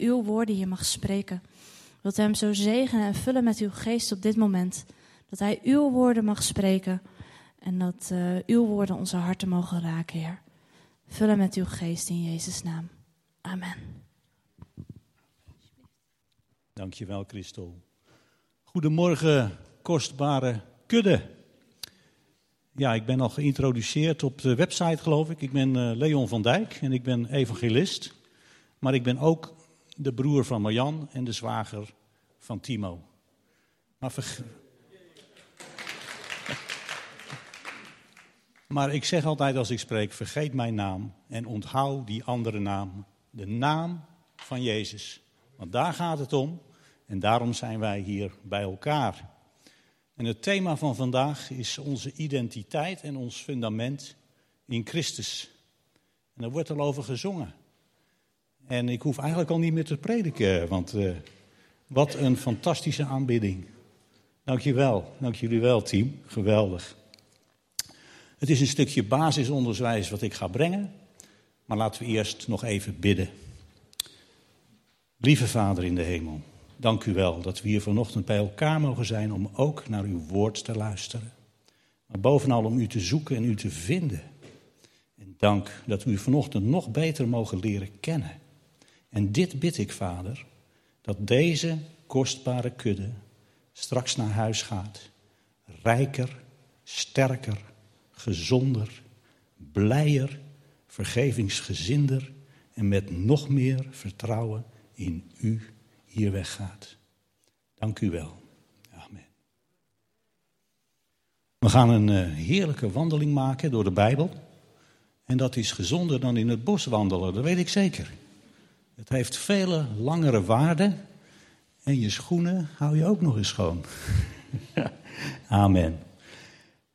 uw woorden hier mag spreken. Wilt hem zo zegenen en vullen met uw geest op dit moment. Dat hij uw woorden mag spreken en dat uh, uw woorden onze harten mogen raken, Heer. Vullen met uw geest in Jezus' naam. Amen. Dankjewel, Christel. Goedemorgen, kostbare kudde. Ja, ik ben al geïntroduceerd op de website, geloof ik. Ik ben uh, Leon van Dijk en ik ben evangelist. Maar ik ben ook de broer van Marjan en de zwager van Timo. Maar, maar ik zeg altijd als ik spreek: vergeet mijn naam en onthoud die andere naam. De naam van Jezus. Want daar gaat het om en daarom zijn wij hier bij elkaar. En het thema van vandaag is onze identiteit en ons fundament in Christus. En daar wordt al over gezongen. En ik hoef eigenlijk al niet meer te prediken, want uh, wat een fantastische aanbidding. Dankjewel, dank jullie wel team, geweldig. Het is een stukje basisonderwijs wat ik ga brengen, maar laten we eerst nog even bidden. Lieve Vader in de hemel, dank u wel dat we hier vanochtend bij elkaar mogen zijn om ook naar uw woord te luisteren. Maar bovenal om u te zoeken en u te vinden. En dank dat we u vanochtend nog beter mogen leren kennen. En dit bid ik, Vader, dat deze kostbare kudde straks naar huis gaat. Rijker, sterker, gezonder, blijer, vergevingsgezinder en met nog meer vertrouwen in u hier weggaat. Dank u wel. Amen. We gaan een uh, heerlijke wandeling maken door de Bijbel. En dat is gezonder dan in het bos wandelen, dat weet ik zeker. Het heeft vele langere waarden. En je schoenen hou je ook nog eens schoon. Amen.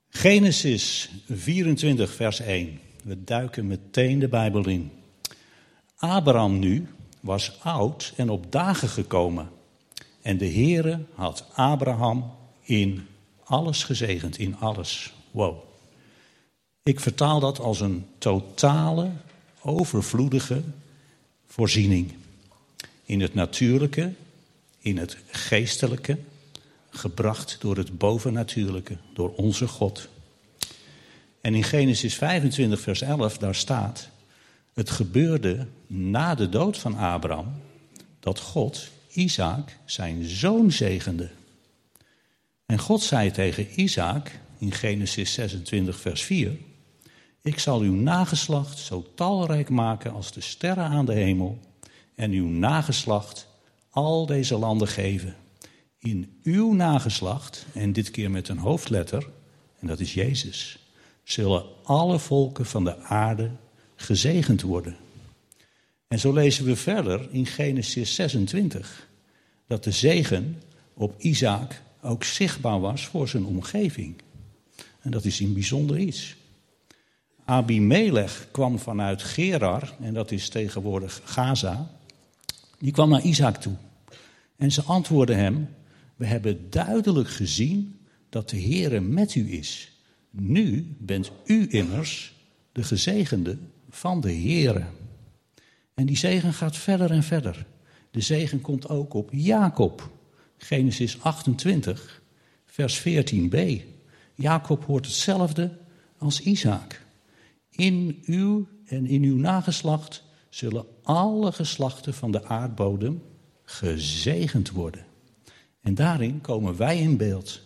Genesis 24, vers 1. We duiken meteen de Bijbel in. Abraham nu was oud en op dagen gekomen. En de Heere had Abraham in alles gezegend, in alles. Wow. Ik vertaal dat als een totale, overvloedige voorziening. In het natuurlijke, in het geestelijke, gebracht door het bovennatuurlijke, door onze God. En in Genesis 25, vers 11, daar staat: Het gebeurde na de dood van Abraham dat God Isaac zijn zoon zegende. En God zei tegen Isaac in Genesis 26, vers 4: Ik zal uw nageslacht zo talrijk maken als de sterren aan de hemel, en uw nageslacht al deze landen geven. In uw nageslacht, en dit keer met een hoofdletter, en dat is Jezus, zullen alle volken van de aarde gezegend worden. En zo lezen we verder in Genesis 26 dat de zegen op Isaac ook zichtbaar was voor zijn omgeving. En dat is een bijzonder iets. Abimelech kwam vanuit Gerar, en dat is tegenwoordig Gaza, die kwam naar Isaac toe. En ze antwoordden hem, we hebben duidelijk gezien dat de Heere met u is. Nu bent u immers de gezegende van de Heere. En die zegen gaat verder en verder. De zegen komt ook op Jacob. Genesis 28, vers 14b. Jacob hoort hetzelfde als Isaac. In u en in uw nageslacht zullen alle geslachten van de aardbodem gezegend worden. En daarin komen wij in beeld.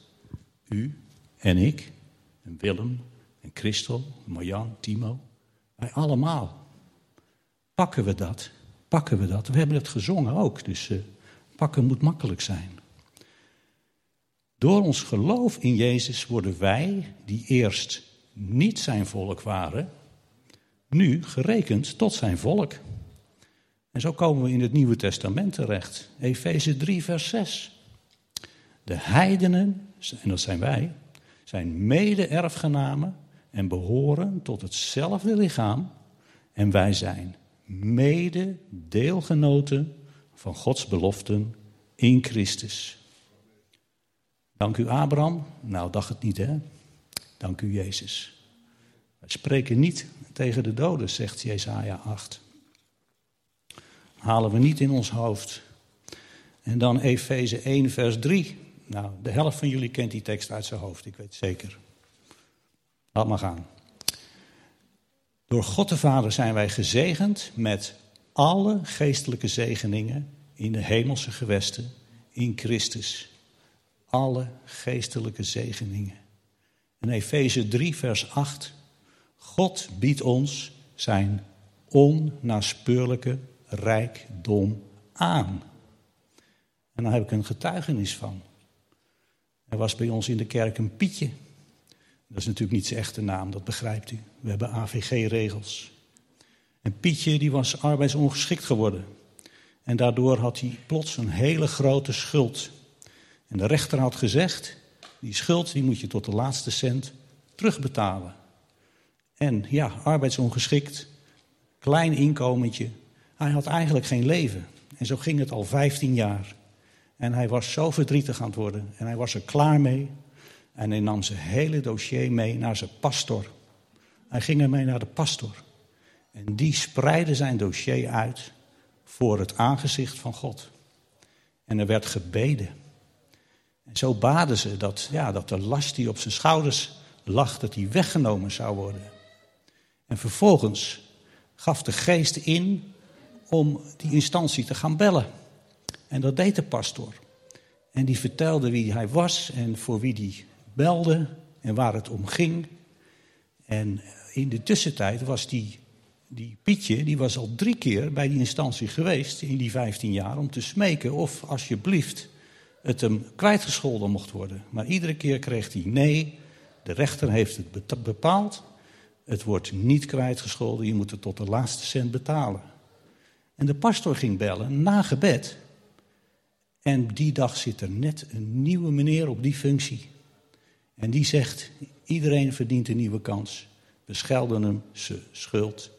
U en ik, en Willem, en Christel, Marjan, Timo. Wij allemaal. Pakken we dat? Pakken we dat? We hebben het gezongen ook, dus uh, pakken moet makkelijk zijn. Door ons geloof in Jezus worden wij, die eerst niet zijn volk waren, nu gerekend tot zijn volk. En zo komen we in het Nieuwe Testament terecht. Efeze 3, vers 6. De heidenen, en dat zijn wij, zijn mede-erfgenamen en behoren tot hetzelfde lichaam. En wij zijn mede-deelgenoten van Gods beloften in Christus. Dank u Abraham. Nou, dacht het niet hè. Dank u Jezus. Wij spreken niet tegen de doden, zegt Jesaja 8. halen we niet in ons hoofd. En dan Efeze 1, vers 3. Nou, de helft van jullie kent die tekst uit zijn hoofd, ik weet zeker. Laat maar gaan. Door God de Vader zijn wij gezegend met alle geestelijke zegeningen in de hemelse gewesten in Christus. Alle geestelijke zegeningen. In Efeze 3, vers 8. God biedt ons zijn onnaspeurlijke rijkdom aan. En daar heb ik een getuigenis van. Er was bij ons in de kerk een Pietje. Dat is natuurlijk niet zijn echte naam, dat begrijpt u. We hebben AVG-regels. En Pietje die was arbeidsongeschikt geworden. En daardoor had hij plots een hele grote schuld. En de rechter had gezegd, die schuld die moet je tot de laatste cent terugbetalen. En ja, arbeidsongeschikt, klein inkomentje. Hij had eigenlijk geen leven. En zo ging het al 15 jaar. En hij was zo verdrietig aan het worden. En hij was er klaar mee. En hij nam zijn hele dossier mee naar zijn pastor. Hij ging ermee naar de pastor. En die spreidde zijn dossier uit voor het aangezicht van God. En er werd gebeden. En zo baden ze dat, ja, dat de last die op zijn schouders lag, dat die weggenomen zou worden. En vervolgens gaf de geest in om die instantie te gaan bellen. En dat deed de pastor. En die vertelde wie hij was en voor wie die belde en waar het om ging. En in de tussentijd was die, die Pietje, die was al drie keer bij die instantie geweest in die 15 jaar om te smeken of alsjeblieft het hem kwijtgescholden mocht worden. Maar iedere keer kreeg hij nee, de rechter heeft het bepaald, het wordt niet kwijtgescholden, je moet het tot de laatste cent betalen. En de pastor ging bellen na gebed. En die dag zit er net een nieuwe meneer op die functie. En die zegt, iedereen verdient een nieuwe kans. We schelden hem zijn schuld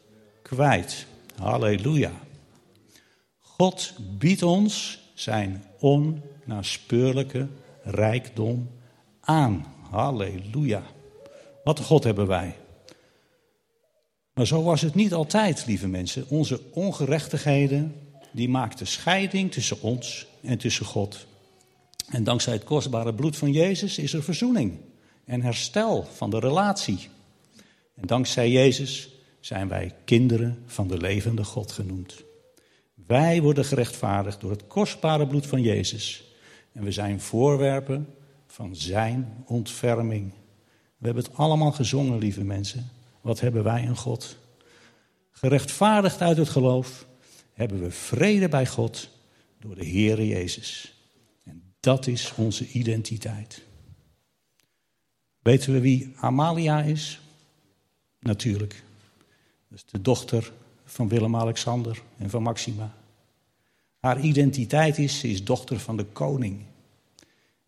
kwijt. Halleluja. God biedt ons zijn onnaspeurlijke rijkdom aan. Halleluja. Wat een God hebben wij. Maar zo was het niet altijd, lieve mensen. Onze ongerechtigheden, die maakten scheiding tussen ons en tussen God. En dankzij het kostbare bloed van Jezus is er verzoening en herstel van de relatie. En dankzij Jezus zijn wij kinderen van de levende God genoemd. Wij worden gerechtvaardigd door het kostbare bloed van Jezus. En we zijn voorwerpen van Zijn ontferming. We hebben het allemaal gezongen, lieve mensen. Wat hebben wij een God? Gerechtvaardigd uit het geloof hebben we vrede bij God door de Heere Jezus. En dat is onze identiteit. Weten we wie Amalia is? Natuurlijk. Dat is de dochter van Willem-Alexander en van Maxima. Haar identiteit is, ze is dochter van de koning.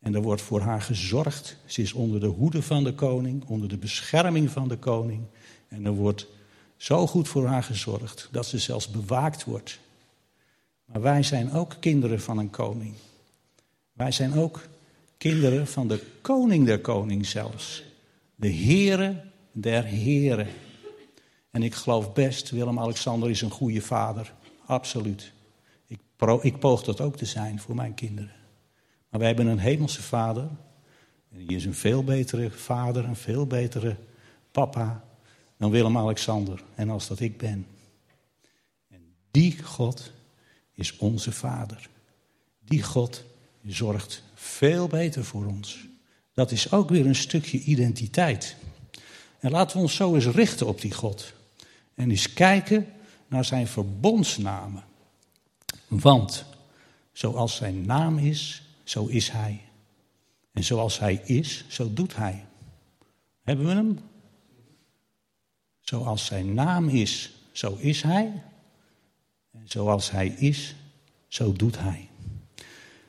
En er wordt voor haar gezorgd. Ze is onder de hoede van de koning, onder de bescherming van de koning. En er wordt zo goed voor haar gezorgd dat ze zelfs bewaakt wordt. Maar wij zijn ook kinderen van een koning. Wij zijn ook kinderen van de koning der koning zelfs. De Heere der Heren. En ik geloof best, Willem-Alexander is een goede vader. Absoluut. Ik, ik poog dat ook te zijn voor mijn kinderen. Maar wij hebben een hemelse vader. En die is een veel betere vader, een veel betere papa dan Willem-Alexander. En als dat ik ben. En die God is onze vader. Die God zorgt veel beter voor ons. Dat is ook weer een stukje identiteit. En laten we ons zo eens richten op die God. En eens kijken naar zijn verbondsnamen. Want zoals zijn naam is, zo is hij. En zoals hij is, zo doet hij. Hebben we hem? Zoals zijn naam is, zo is hij. En zoals hij is, zo doet hij.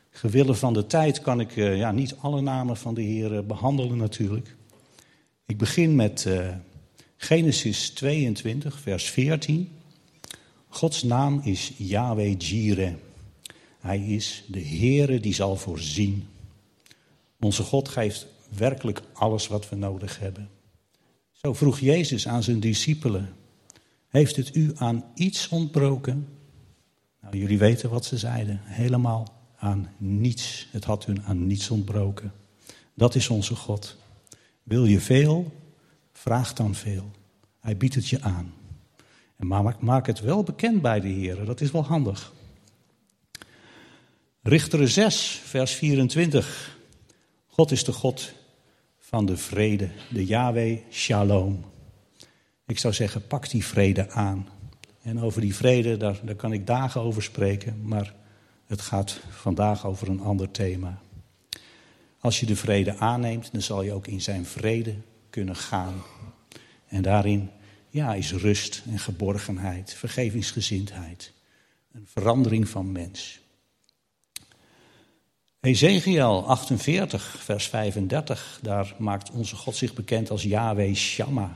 Gewille van de tijd kan ik uh, ja, niet alle namen van de Heer uh, behandelen natuurlijk. Ik begin met uh, Genesis 22, vers 14. Gods naam is Yahweh Jireh. Hij is de Heere die zal voorzien. Onze God geeft werkelijk alles wat we nodig hebben. Zo vroeg Jezus aan zijn discipelen: Heeft het u aan iets ontbroken? Nou, jullie weten wat ze zeiden. Helemaal aan niets. Het had hun aan niets ontbroken. Dat is onze God. Wil je veel? Vraag dan veel. Hij biedt het je aan. En maak, maak het wel bekend bij de Heer. Dat is wel handig. Richteren 6, vers 24. God is de God van de vrede, de Yahweh Shalom. Ik zou zeggen, pak die vrede aan. En over die vrede, daar, kan ik dagen over spreken, maar het gaat vandaag over een ander thema. Als je de vrede aanneemt, dan zal je ook in zijn vrede kunnen gaan. En daarin ja, is rust en geborgenheid, vergevingsgezindheid, een verandering van mens. Ezekiel 48, vers 35, daar maakt onze God zich bekend als Yahweh Shammah.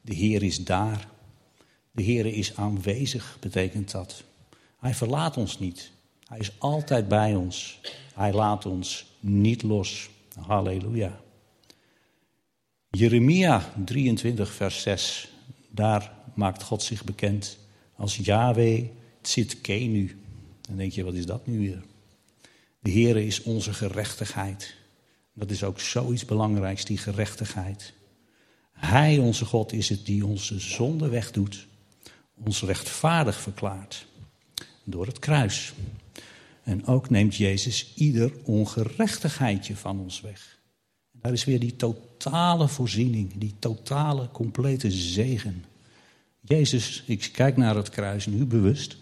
De Heer is daar. De Heer is aanwezig, betekent dat. Hij verlaat ons niet. Hij is altijd bij ons. Hij laat ons niet los. Halleluja. Jeremia 23, vers 6. Daar maakt God zich bekend als Yahweh Tzidkenu. Dan denk je, wat is dat nu weer? De Heer is onze gerechtigheid. Dat is ook zoiets belangrijks, die gerechtigheid. Hij, onze God, is het die onze zonde wegdoet, ons rechtvaardig verklaart. Door het kruis. En ook neemt Jezus ieder ongerechtigheidje van ons weg. Daar is weer die totale voorziening, die totale, complete zegen. Jezus, ik kijk naar het kruis nu bewust.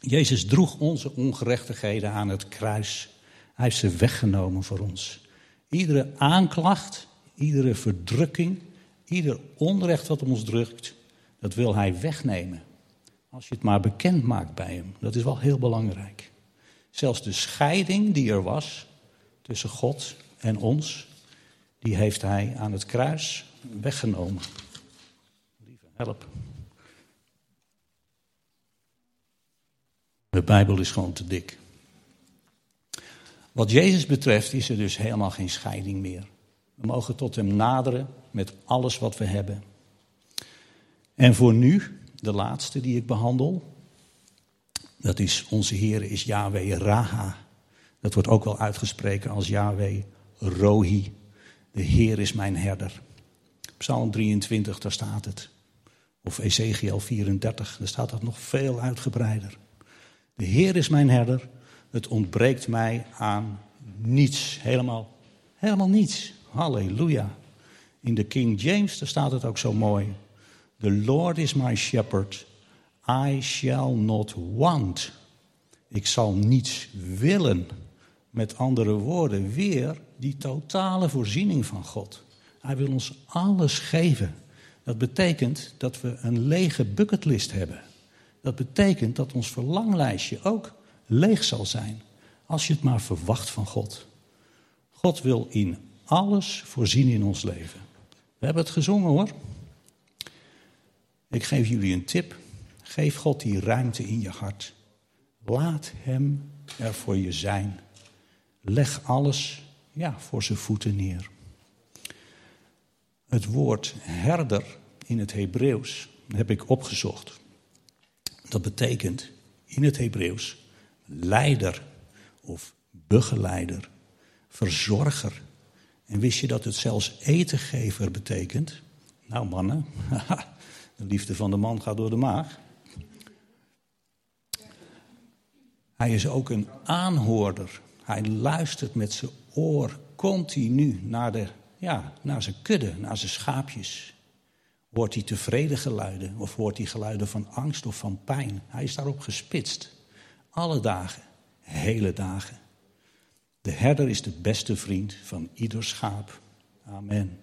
Jezus droeg onze ongerechtigheden aan het kruis. Hij heeft ze weggenomen voor ons. Iedere aanklacht, iedere verdrukking, ieder onrecht wat ons drukt, dat wil hij wegnemen. Als je het maar bekend maakt bij hem. Dat is wel heel belangrijk. Zelfs de scheiding die er was tussen God en ons, die heeft hij aan het kruis weggenomen. Lieve help. De Bijbel is gewoon te dik. Wat Jezus betreft is er dus helemaal geen scheiding meer. We mogen tot Hem naderen met alles wat we hebben. En voor nu, de laatste die ik behandel, dat is onze Heer is Yahweh Raha. Dat wordt ook wel uitgesproken als Yahweh Rohi. De Heer is mijn herder. Psalm 23, daar staat het. Of Ezekiel 34, daar staat dat nog veel uitgebreider. De Heer is mijn herder. Het ontbreekt mij aan niets. Helemaal, helemaal niets. Halleluja. In de King James staat het ook zo mooi. The Lord is my shepherd. I shall not want. Ik zal niets willen. Met andere woorden, weer die totale voorziening van God. Hij wil ons alles geven. Dat betekent dat we een lege bucketlist hebben. Dat betekent dat ons verlanglijstje ook leeg zal zijn. Als je het maar verwacht van God. God wil in alles voorzien in ons leven. We hebben het gezongen hoor. Ik geef jullie een tip. Geef God die ruimte in je hart. Laat Hem er voor je zijn. Leg alles ja, voor zijn voeten neer. Het woord herder in het Hebreeuws heb ik opgezocht. Dat betekent in het Hebreeuws leider of begeleider, verzorger. En wist je dat het zelfs etengever betekent? Nou mannen, de liefde van de man gaat door de maag. Hij is ook een aanhoorder. Hij luistert met zijn oor continu naar, de, ja, naar zijn kudde, naar zijn schaapjes. Hoort hij tevreden geluiden of hoort hij geluiden van angst of van pijn? Hij is daarop gespitst. Alle dagen, hele dagen. De herder is de beste vriend van ieder schaap. Amen.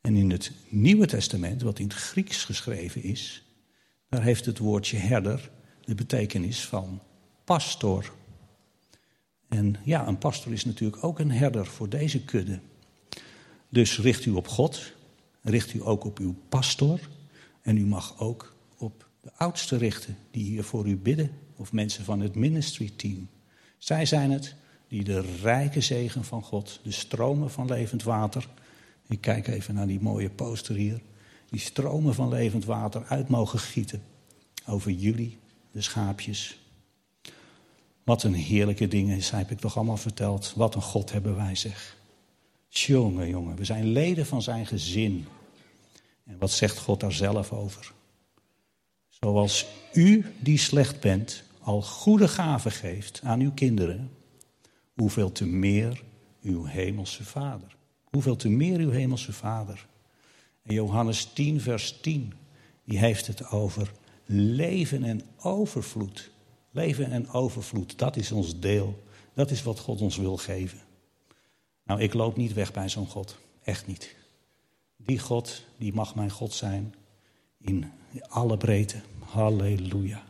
En in het Nieuwe Testament, wat in het Grieks geschreven is, daar heeft het woordje herder de betekenis van pastor. En ja, een pastor is natuurlijk ook een herder voor deze kudde. Dus richt u op God, richt u ook op uw pastor. En u mag ook op de oudsten richten die hier voor u bidden. Of mensen van het ministry team. Zij zijn het die de rijke zegen van God, de stromen van levend water. Ik kijk even naar die mooie poster hier. Die stromen van levend water uit mogen gieten over jullie, de schaapjes. Wat een heerlijke dingen heb ik toch allemaal verteld. Wat een God hebben wij, zeg. Jongen, jongen, we zijn leden van zijn gezin. En wat zegt God daar zelf over? Zoals u die slecht bent, al goede gaven geeft aan uw kinderen, hoeveel te meer uw hemelse vader. Hoeveel te meer uw hemelse vader. En Johannes 10, vers 10, die heeft het over leven en overvloed. Leven en overvloed, dat is ons deel. Dat is wat God ons wil geven. Nou, ik loop niet weg bij zo'n God. Echt niet. Die God, die mag mijn God zijn in alle breedte. Halleluja.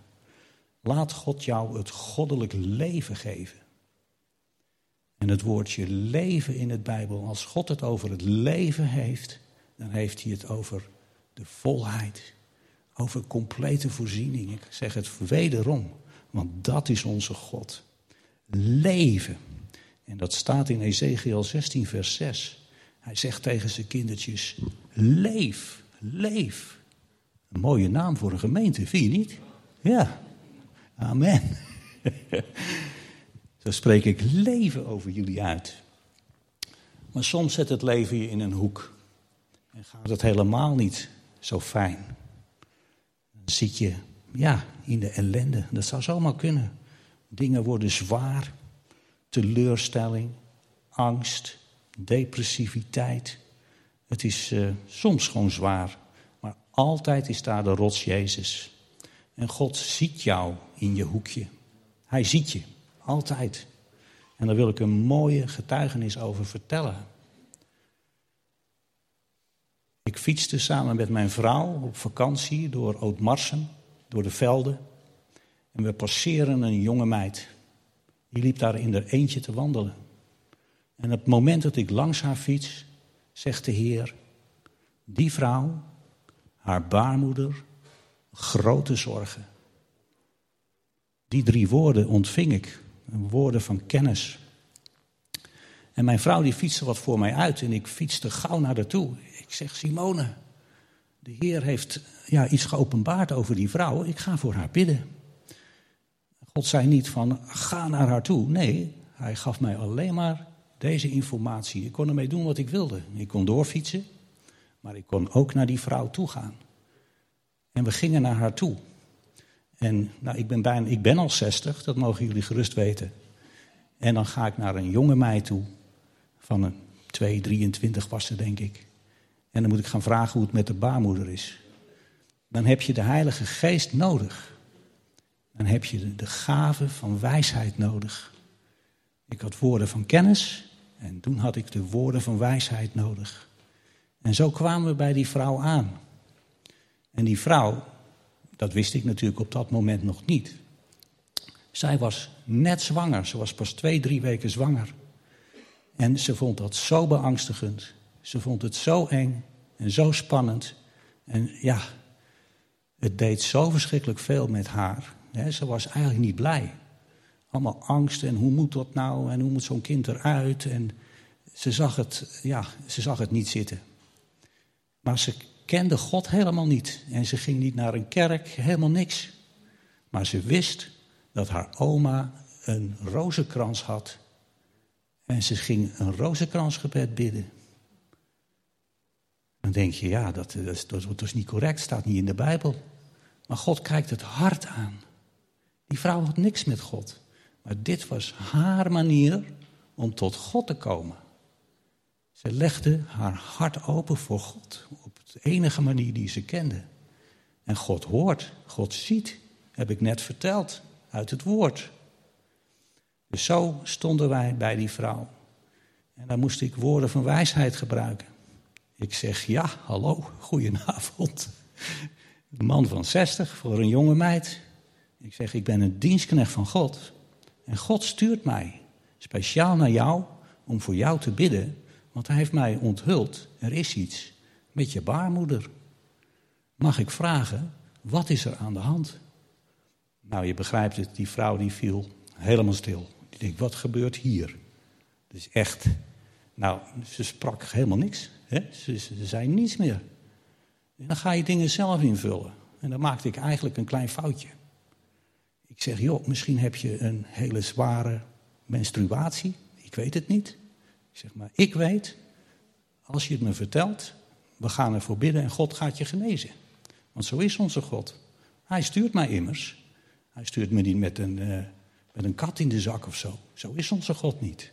Laat God jou het goddelijk leven geven. En het woordje leven in het Bijbel, als God het over het leven heeft, dan heeft hij het over de volheid, over complete voorziening. Ik zeg het wederom, want dat is onze God. Leven. En dat staat in Ezekiel 16, vers 6. Hij zegt tegen zijn kindertjes: Leef, leef. Een mooie naam voor een gemeente, vind je niet? Ja, amen. Zo spreek ik leven over jullie uit. Maar soms zet het leven je in een hoek. En gaat het helemaal niet zo fijn. Dan zit je ja, in de ellende. Dat zou zomaar kunnen. Dingen worden zwaar. Teleurstelling, angst, depressiviteit. Het is uh, soms gewoon zwaar. Maar altijd is daar de rots Jezus. En God ziet jou in je hoekje. Hij ziet je. Altijd. En daar wil ik een mooie getuigenis over vertellen. Ik fietste samen met mijn vrouw op vakantie door Oudmarsen, door de velden. En we passeren een jonge meid. Die liep daar in haar eentje te wandelen. En op het moment dat ik langs haar fiets, zegt de Heer: Die vrouw, haar baarmoeder, grote zorgen. Die drie woorden ontving ik woorden van kennis. En mijn vrouw die fietste wat voor mij uit en ik fietste gauw naar haar toe. Ik zeg, Simone, de Heer heeft ja, iets geopenbaard over die vrouw. Ik ga voor haar bidden. God zei niet van, ga naar haar toe. Nee, hij gaf mij alleen maar deze informatie. Ik kon ermee doen wat ik wilde. Ik kon doorfietsen, maar ik kon ook naar die vrouw toe gaan. En we gingen naar haar toe. En nou, ik, ben bijna, ik ben al 60, dat mogen jullie gerust weten. En dan ga ik naar een jonge meid toe, van een 2, 23 was ze denk ik. En dan moet ik gaan vragen hoe het met de baarmoeder is. Dan heb je de Heilige Geest nodig. Dan heb je de, gave van wijsheid nodig. Ik had woorden van kennis en toen had ik de woorden van wijsheid nodig. En zo kwamen we bij die vrouw aan. En die vrouw, dat wist ik natuurlijk op dat moment nog niet. Zij was net zwanger. Ze was pas twee, drie weken zwanger. En ze vond dat zo beangstigend. Ze vond het zo eng en zo spannend. En ja, het deed zo verschrikkelijk veel met haar. Ze was eigenlijk niet blij. Allemaal angst en hoe moet dat nou en hoe moet zo'n kind eruit. En ze zag het, ja, ze zag het niet zitten. Maar ze kende God helemaal niet. En ze ging niet naar een kerk, helemaal niks. Maar ze wist dat haar oma een rozenkrans had. En ze ging een rozenkransgebed bidden. Dan denk je, ja, dat, dat, is, dat is niet correct, staat niet in de Bijbel. Maar God kijkt het hart aan. Die vrouw had niks met God. Maar dit was haar manier om tot God te komen. Ze legde haar hart open voor God op de enige manier die ze kende. En God hoort, God ziet, heb ik net verteld uit het woord. Dus zo stonden wij bij die vrouw. En dan moest ik woorden van wijsheid gebruiken. Ik zeg, ja, hallo, goedenavond. Een man van 60 voor een jonge meid. Ik zeg, ik ben een dienstknecht van God. En God stuurt mij speciaal naar jou om voor jou te bidden want hij heeft mij onthuld, er is iets met je baarmoeder. Mag ik vragen, wat is er aan de hand? Nou, je begrijpt het, die vrouw die viel helemaal stil. Die denkt, wat gebeurt hier? Is echt... Nou, ze sprak helemaal niks. Hè? Ze, ze zei niets meer. En dan ga je dingen zelf invullen. En dan maakte ik eigenlijk een klein foutje. Ik zeg, joh, misschien heb je een hele zware menstruatie. Ik weet het niet. Ik zeg, maar ik weet, als je het me vertelt, we gaan ervoor bidden en God gaat je genezen. Want zo is onze God. Hij stuurt mij immers. Hij stuurt me niet met een, uh, met een kat in de zak of zo. Zo is onze God niet.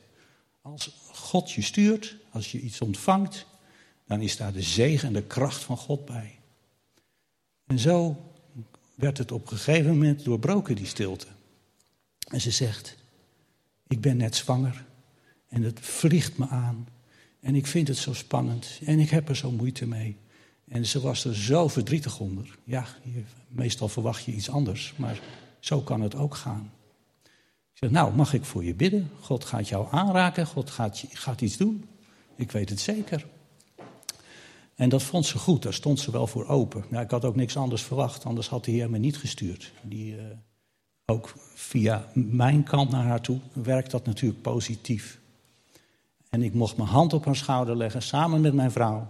Als God je stuurt, als je iets ontvangt, dan is daar de zegen en de kracht van God bij. En zo werd het op een gegeven moment doorbroken, die stilte. En ze zegt, ik ben net zwanger en het vliegt me aan. En ik vind het zo spannend en ik heb er zo moeite mee. En ze was er zo verdrietig onder. Ja, meestal verwacht je iets anders, maar zo kan het ook gaan. Ik zeg, nou, mag ik voor je bidden? God gaat jou aanraken, God gaat, gaat iets doen. Ik weet het zeker. En dat vond ze goed, daar stond ze wel voor open. Nou, ik had ook niks anders verwacht, anders had de Heer me niet gestuurd. Die, uh, ook via mijn kant naar haar toe werkt dat natuurlijk positief. En ik mocht mijn hand op haar schouder leggen, samen met mijn vrouw.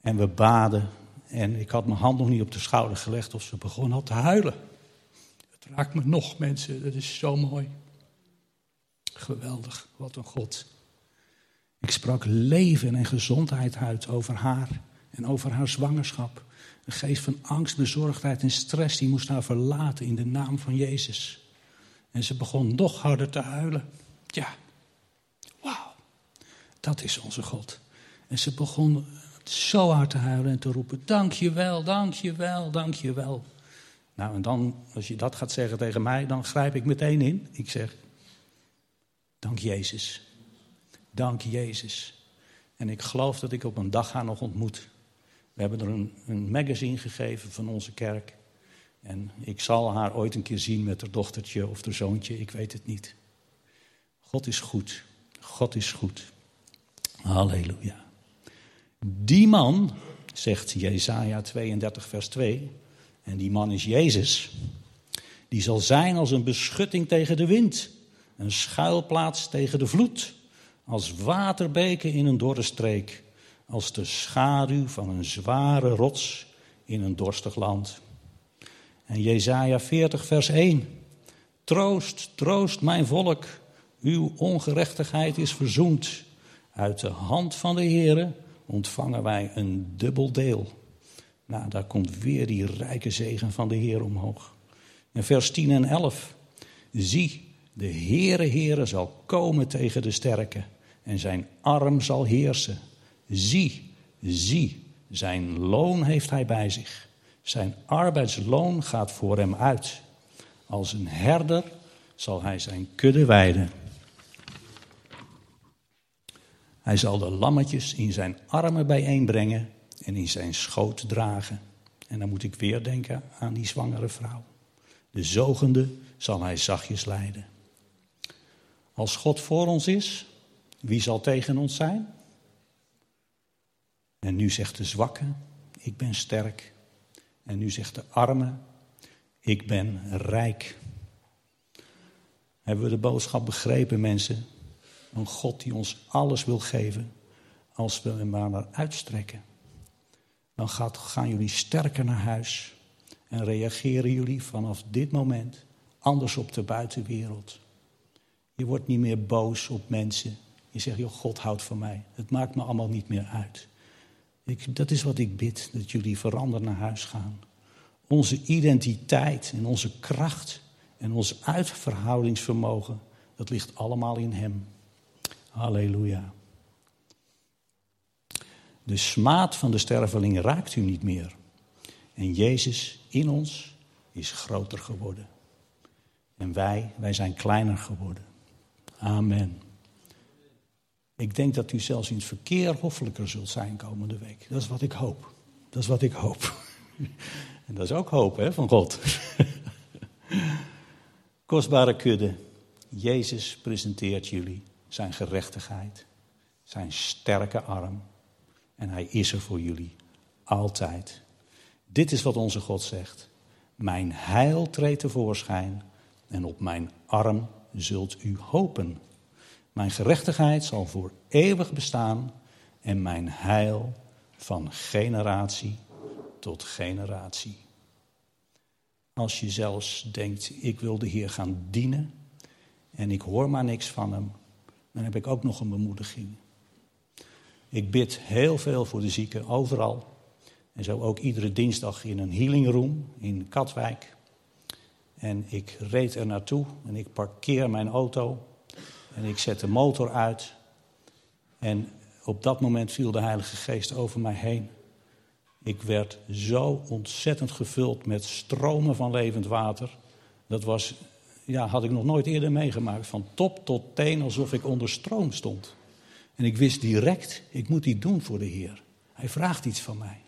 En we baden. En ik had mijn hand nog niet op de schouder gelegd of ze begon al te huilen. Het raakt me nog, mensen. Dat is zo mooi. Geweldig, wat een God. Ik sprak leven en gezondheid uit over haar en over haar zwangerschap. Een geest van angst, bezorgdheid en stress die moest haar verlaten in de naam van Jezus. En ze begon nog harder te huilen. Ja, wauw, dat is onze God. En ze begon zo hard te huilen en te roepen: Dank je wel, dank je wel, dank je wel. Nou, en dan, als je dat gaat zeggen tegen mij, dan grijp ik meteen in. Ik zeg: Dank Jezus. Dank Jezus. En ik geloof dat ik op een dag haar nog ontmoet. We hebben er een, een magazine gegeven van onze kerk. En ik zal haar ooit een keer zien met haar dochtertje of haar zoontje, ik weet het niet. God is goed. God is goed. Halleluja. Die man, zegt Jesaja 32, vers 2, en die man is Jezus, die zal zijn als een beschutting tegen de wind, een schuilplaats tegen de vloed, als waterbeken in een dorre streek, als de schaduw van een zware rots in een dorstig land. En Jesaja 40, vers 1. Troost, troost mijn volk, uw ongerechtigheid is verzoend. Uit de hand van de Heere ontvangen wij een dubbel deel. Nou, daar komt weer die rijke zegen van de Heer omhoog. En vers 10 en 11. Zie, de Heere Heere zal komen tegen de sterken en zijn arm zal heersen. Zie, zie, zijn loon heeft hij bij zich. Zijn arbeidsloon gaat voor hem uit. Als een herder zal hij zijn kudde weiden. Hij zal de lammetjes in zijn armen bijeenbrengen en in zijn schoot dragen. En dan moet ik weer denken aan die zwangere vrouw. De zogende zal hij zachtjes leiden. Als God voor ons is, wie zal tegen ons zijn? En nu zegt de zwakke, ik ben sterk. En nu zegt de arme, ik ben rijk. Hebben we de boodschap begrepen, mensen? Een God die ons alles wil geven als we hem maar naar uitstrekken. Dan gaat, gaan jullie sterker naar huis en reageren jullie vanaf dit moment anders op de buitenwereld. Je wordt niet meer boos op mensen. Je zegt, joh, God houdt van mij. Het maakt me allemaal niet meer uit. Ik, dat is wat ik bid, dat jullie veranderen naar huis gaan. Onze identiteit en onze kracht en ons uitverhoudingsvermogen, dat ligt allemaal in Hem. Halleluja. De smaad van de sterveling raakt u niet meer. En Jezus in ons is groter geworden. En wij, wij zijn kleiner geworden. Amen. Ik denk dat u zelfs in het verkeer hoffelijker zult zijn komende week. Dat is wat ik hoop. Dat is wat ik hoop. En dat is ook hoop hè, van God. Kostbare kudde. Jezus presenteert jullie zijn gerechtigheid, zijn sterke arm. En hij is er voor jullie, altijd. Dit is wat onze God zegt. Mijn heil treedt tevoorschijn en op mijn arm zult u hopen. Mijn gerechtigheid zal voor eeuwig bestaan en mijn heil van generatie tot generatie. als je zelfs denkt, ik wil de Heer gaan dienen en ik hoor maar niks van Hem, dan heb ik ook nog een bemoediging. Ik bid heel veel voor de zieken, overal. En zo ook iedere dinsdag in een healing room in Katwijk. En ik reed er naartoe en ik parkeer mijn auto en ik zet de motor uit. En op dat moment viel de Heilige Geest over mij heen. Ik werd zo ontzettend gevuld met stromen van levend water. Dat was, ja, had ik nog nooit eerder meegemaakt. Van top tot teen, alsof ik onder stroom stond. En ik wist direct, ik moet iets doen voor de Heer. Hij vraagt iets van mij.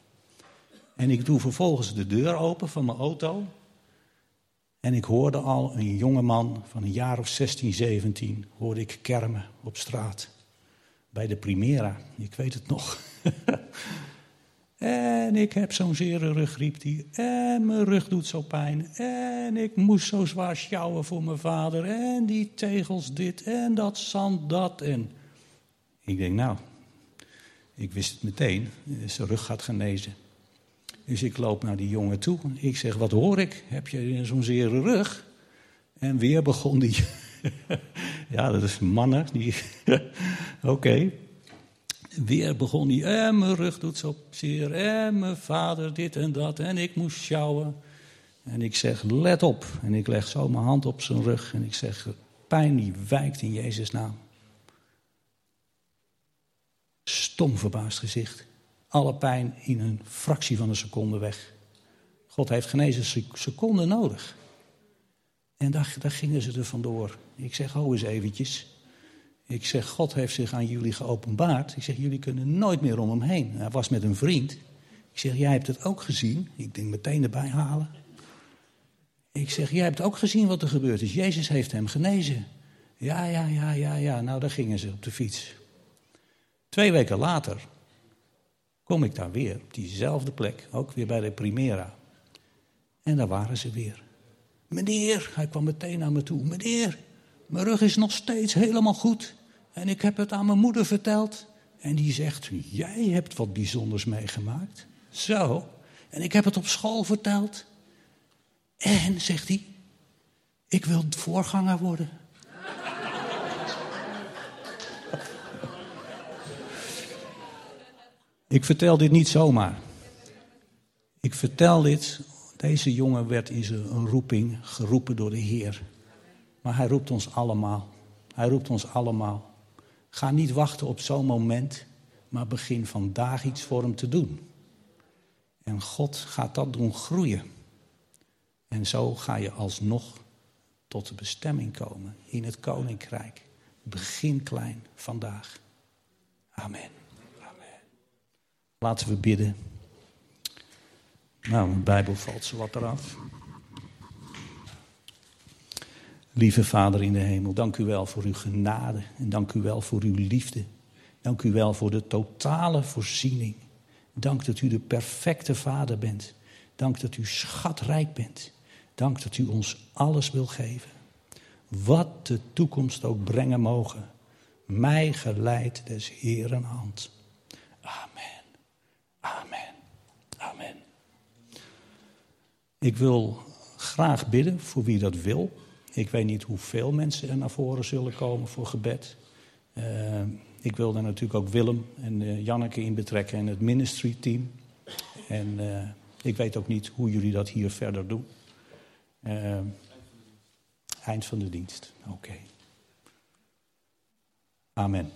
En ik doe vervolgens de deur open van mijn auto. En ik hoorde al een jonge man van een jaar of 16, 17, hoorde ik kermen op straat. Bij de Primera, ik weet het nog. en ik heb zo'n zere ruggriep die, en mijn rug doet zo pijn. En ik moest zo zwaar sjouwen voor mijn vader. En die tegels dit en dat zand dat. En ik denk, nou, ik wist het meteen, zijn rug gaat genezen. Dus ik loop naar die jongen toe. Ik zeg, wat hoor ik? Heb je zo'n zere rug? En weer begon die... ja, dat is mannen. Die... Oké. Weer begon hij, en mijn rug doet zo zeer, en mijn vader dit en dat, en ik moest sjouwen. En ik zeg, let op. En ik leg zo mijn hand op zijn rug en ik zeg, pijn die wijkt in Jezus' naam. Stom verbaasd gezicht alle pijn in een fractie van een seconde weg. God heeft genezen seconden nodig. En daar, daar gingen ze er vandoor. Ik zeg, oh eens eventjes. Ik zeg, God heeft zich aan jullie geopenbaard. Ik zeg, jullie kunnen nooit meer om hem heen. Hij was met een vriend. Ik zeg, jij hebt het ook gezien. Ik denk meteen erbij halen. Ik zeg, jij hebt ook gezien wat er gebeurd is. Jezus heeft hem genezen. Ja, ja, ja, ja, ja. Nou, daar gingen ze op de fiets. Twee weken later kom ik daar weer, op diezelfde plek, ook weer bij de Primera. En daar waren ze weer. Meneer, hij kwam meteen naar me toe. Meneer, mijn rug is nog steeds helemaal goed. En ik heb het aan mijn moeder verteld. En die zegt, jij hebt wat bijzonders meegemaakt. Zo. En ik heb het op school verteld. En, zegt hij, ik wil voorganger worden. Ik vertel dit niet zomaar. Ik vertel dit, deze jongen werd in zijn roeping geroepen door de Heer. Maar hij roept ons allemaal. Hij roept ons allemaal. Ga niet wachten op zo'n moment, maar begin vandaag iets voor hem te doen. En God gaat dat doen groeien. En zo ga je alsnog tot de bestemming komen in het koninkrijk. Begin klein vandaag. Amen. Laten we bidden. Nou, mijn Bijbel valt zo wat eraf. Lieve Vader in de hemel, dank u wel voor uw genade en dank u wel voor uw liefde. Dank u wel voor de totale voorziening. Dank dat u de perfecte Vader bent. Dank dat u schatrijk bent. Dank dat u ons alles wil geven. Wat de toekomst ook brengen mogen. Mij geleid des Heeren hand. Amen. Amen. Ik wil graag bidden voor wie dat wil. Ik weet niet hoeveel mensen er naar voren zullen komen voor gebed. Uh, ik wil daar natuurlijk ook Willem en uh, Janneke in betrekken en het ministry team. En uh, ik weet ook niet hoe jullie dat hier verder doen. eind van de dienst. Oké. Amen.